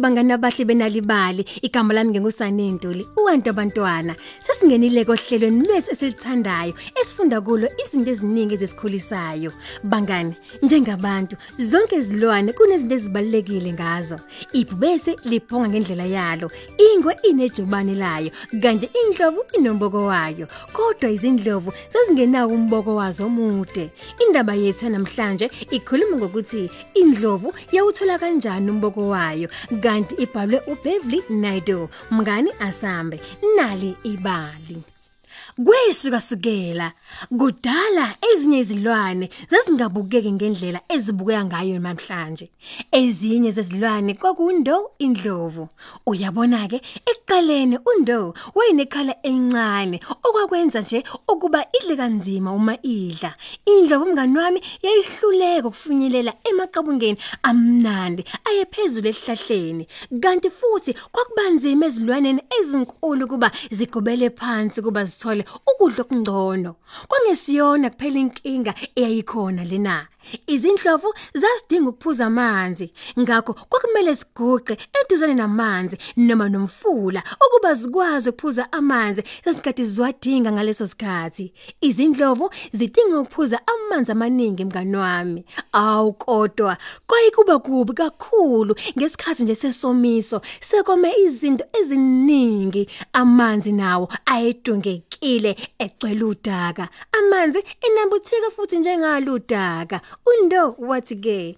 bangana bahle benalibali. Igama lami ngengusane Ntuli uwantu abantwana. Sesingenile kohlelweni lwesi esilithandayo esifunda kulo izinto eziningi ezesikhulisayo bangani njengabantu zonke izilwane kunezinto ezibalekile ngazo. Ibhubesi liphonga ngendlela yalo. Ingwe inejubane layo kanti indlovu inomboko wayo. Kodwa izindlovu sezingenawo umboko wazo omude. Indaba yethu namhlanje ikhuluma ngokuthi indlovu yawuthola kanjani umboko wayo. kanti ibhalwe uBeverly Naidoo. Mngani asambe. Nali ibali. Kwesuka sukela kudala ezinye izilwane zazingabukeki ngendlela ezibukeka ngayo namhlanje. Ezinye zezilwane kwakundo indlovu. Uyabona ke ekuqaleni undo wayinekhala encane okwakwenza nje ukuba idle kanzima uma idla. Indlovu umngani wami yayihluleka ukufinyelela emaqabungeni amnandi ayephezulu esihlahleni. Kanti futhi kwakubanzima ezilwaneni ezinkulu kuba zigobele phansi kuba zithole ukudla okungcono kwangesiyona kuphela inkinga eyayikhona lena. Izindlovu zasidinga ukuphuza amanzi. Ngakho kwakumele siguqe eduzane namanzi noma nomfula ukuba zikwazi ukuphuza amanzi sesikhathi ziwadinga ngaleso sikhathi. Izindlovu zidinga ukuphuza amanzi amaningi mngani wami. Awu kodwa kwayikuba kubi kakhulu ngesikhathi nje sesomiso sekome izinto eziningi amanzi nawo ayedungekile egcwele udaka. Amanzi enambutheka futhi njengaludaka. Undo wathi ke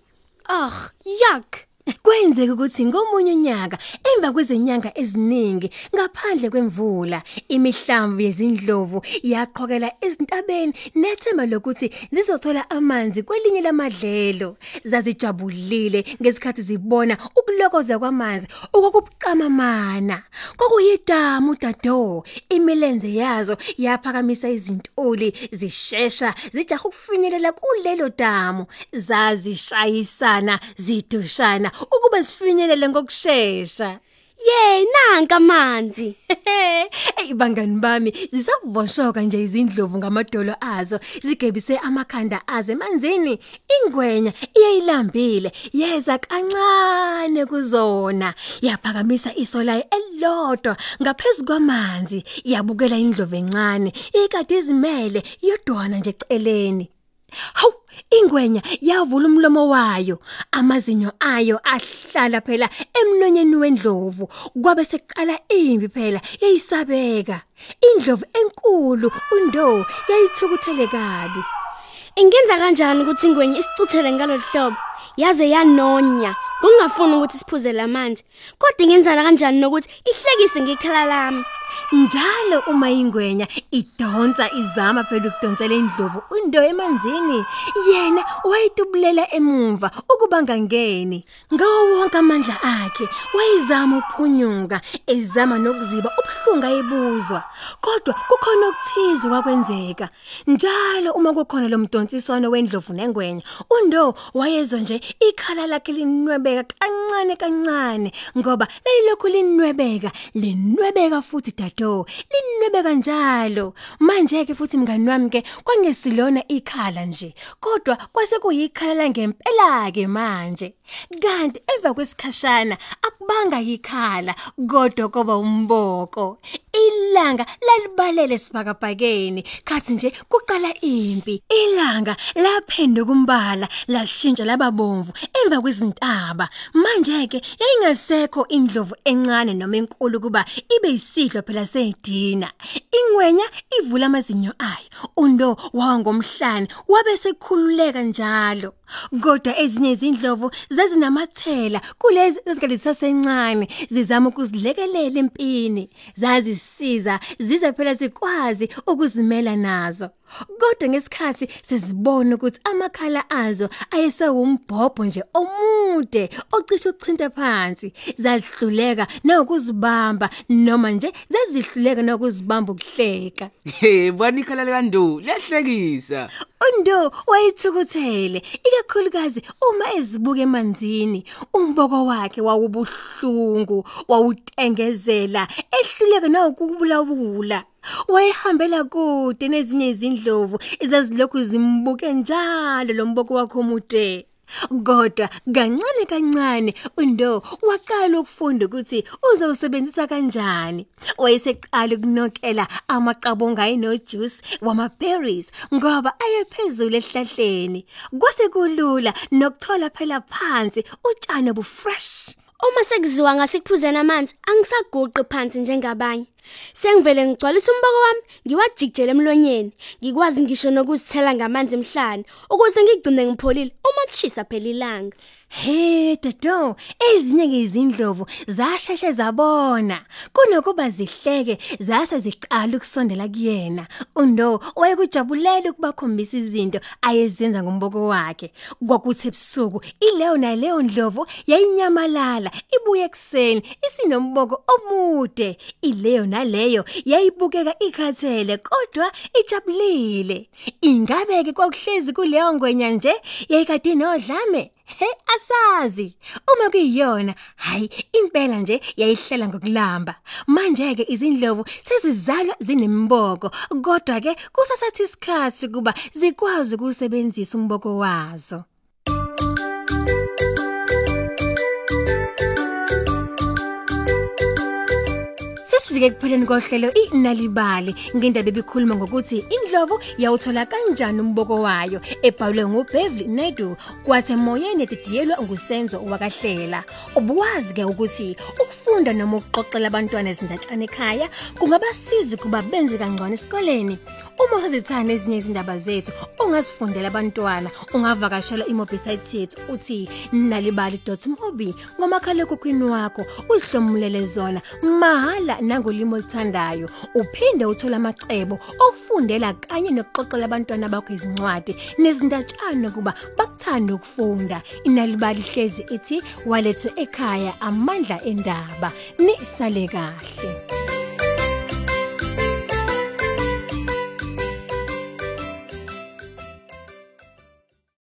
Ah, yuck. Kwenzeka ukuthi ngomunye unyaka emva kwezinyanga eziningi ngaphandle kwemvula imihlambu yezindlovu yaqhokela ezintabeni nethemba lokuthi zizothola amanzi kwelinye lamadlelo. Zazijabulile ngesikhathi zibona ukulokoza kwamanzi okwakubuqamamana kwakuyidamu dado imilenze yazo yaphakamisa izintuli zishesha zijaha ukufinyelela kulelo damu. Zazishayisana zidushana ukuba sifinyelele ngokusheshsha Yey, nanka amanzi. Ey bangani bami zisavoshoka nje izindlovu ngamadolo azo zigebise amakhanda aze emanzini. Ingwenya iyayilambile yeza kancane kuzona. Yaphakamisa iso layo elilodwa ngaphezulu kwamanzi yabukela indlovu encane ikade izimele yodwana nje eceleni. Hawu ingwenya yavula umlomo wayo amazinyo ayo ahlala phela emlonyeni wendlovu kwabe seqala imbi phela yayisabeka indlovu enkulu undo yayithukuthele kabi Ingenza kanjani ukuthi ingwenye isicuthele ngalolu hlobo? Yaze yanonya. Kungafuni ukuthi siphuze lamanzi. Kodwa ingenzana kanjani nokuthi ihlekise ngekhala lami? Njalo uma ingwenya idonsa izama phela ukudonsela indlovu undo emanzini yena wayitubulela emumva ukuba ngangeni ngawo wonke amandla akhe wayizama ukuphunyuka ezama nokuziba ubuhlungu ayebuzwa kodwa kukhona okuthize kwakwenzeka njalo uma kukhona lo mdonsiswano wendlovu nengwenya undo wayezwa nje ikhala lakhe linwebeka kancane kancane ngoba layilokhu linwebeka linwebeka futhi dado linwebe kanjalo. Manje ke futhi mngani wami ke kwangesilona ikhala nje kodwa kwase kuyikhala langempela ke manje. Kanti emva kwesikhashana akubanga ikhala kodwa koba umboko. Ilanga lalibalele sibhakabhakeni kathi nje kuqala impi. Ilanga laphenduka umbala lashintsha lababomvu emva kwezintaba. Manje ke yayingasekho indlovu encane noma enkulu kuba ibe isidlo phela sedina ingwenya ivula amazinyo ayo. Undo wangomhlanje wabe sekhululeka njalo. Kodwa ezinye izindlovu zazinamathela kulezi ezikade zisasencane zizama ukuzilekelela empini. Zazisiza zize phela sikwazi ukuzimela nazo. Kodwa ngesikhathi sezibona ukuthi amakhala azo ayesewumbhobho nje omude ocishe uchintha phansi zazihluleka nokuzibamba noma nje zazihluleka nokuzibamba ukuhleka. Hey, bani ikhala likaNdu, lehlekisa. undo wayithukuthele. Ikakhulukazi uma ezibuka emanzini umboko wakhe wawubuhlungu wawutengezela ehluleka nawukubulabula wayehambela kude nezinye izindlovu ezazilokhu zimbuke njalo lomboko wakhe omude Kodwa kancane kancane uNdo waqala ukufunda ukuthi uzowusebenzisa kanjani. Wayeseqala ukunokela amaqabonga ayinojuice wama-berries ngoba ayephezulu esihlahleni. Kwase kulula nokuthola phela phansi utshani obufresh. Uma sekuziwa ngasikuphuzena amanzi, angisaguqi phansi njengabanye. Sengivele ngigcwalisa umboko wami, ngiwajikijele emlonyeni, ngikwazi ngisho nokuzithela ngamanzi emhlane ukuze ngigcine ngipholile uma kushisa phela ilanga. He dodo ezinye ngezindlovu zasheshe zabona. Kunokuba zihleke zase ziqala ukusondela kuyena. Undo wayekujabulela ukubakhombisa izinto ayezenza ngomboko wakhe. Kwakuthi ebusuku ileyo naleyo ndlovu yayinyamalala ibuye ekseni isinomboko omude. Ileyo naleyo yayibukeka ikhathele kodwa ijabulile. Ingabe ke kwakuhlezi kuleyo ngwenya nje yayikade nodlame? He asazi. Uma kuyiyona hayi impela nje yayihlela ngokulamba. Manje ke izindlovu sezizalwa zinemboko kodwa ke kusasathi isikhathi kuba zikwazi ukusebenzisa umboko wazo. Sesifike kupheleni kohlelo inalibali ngendaba ebikhuluma ngokuthi indlovu yawuthola kanjani umboko wayo ebhalwe nguBeverly Naidoo kwathi emoyeni edidiyelwa ngusenzo wakahlela. Ubuwazi ke ukuthi ukufunda noma ukuxoxela abantwana ezindatshana ekhaya kungabasiza kuba benze kangcono esikoleni. Uma usazithanda ezinye izindaba zethu ongazifundela abantwana ungavakashela imobisite yethu uthi nalibali.mobi ngomakhala ekhukhwini wakho uzihlomulele zona mahala nangolimo oluthandayo. Uphinde uthola amacebo okufundela kanye nokuxoxela abantwana bakho izincwadi nezindatshana kuba bakuthanda ukufunda. Inalibali hlezi ithi walethe ekhaya amandla endaba nisale kahle.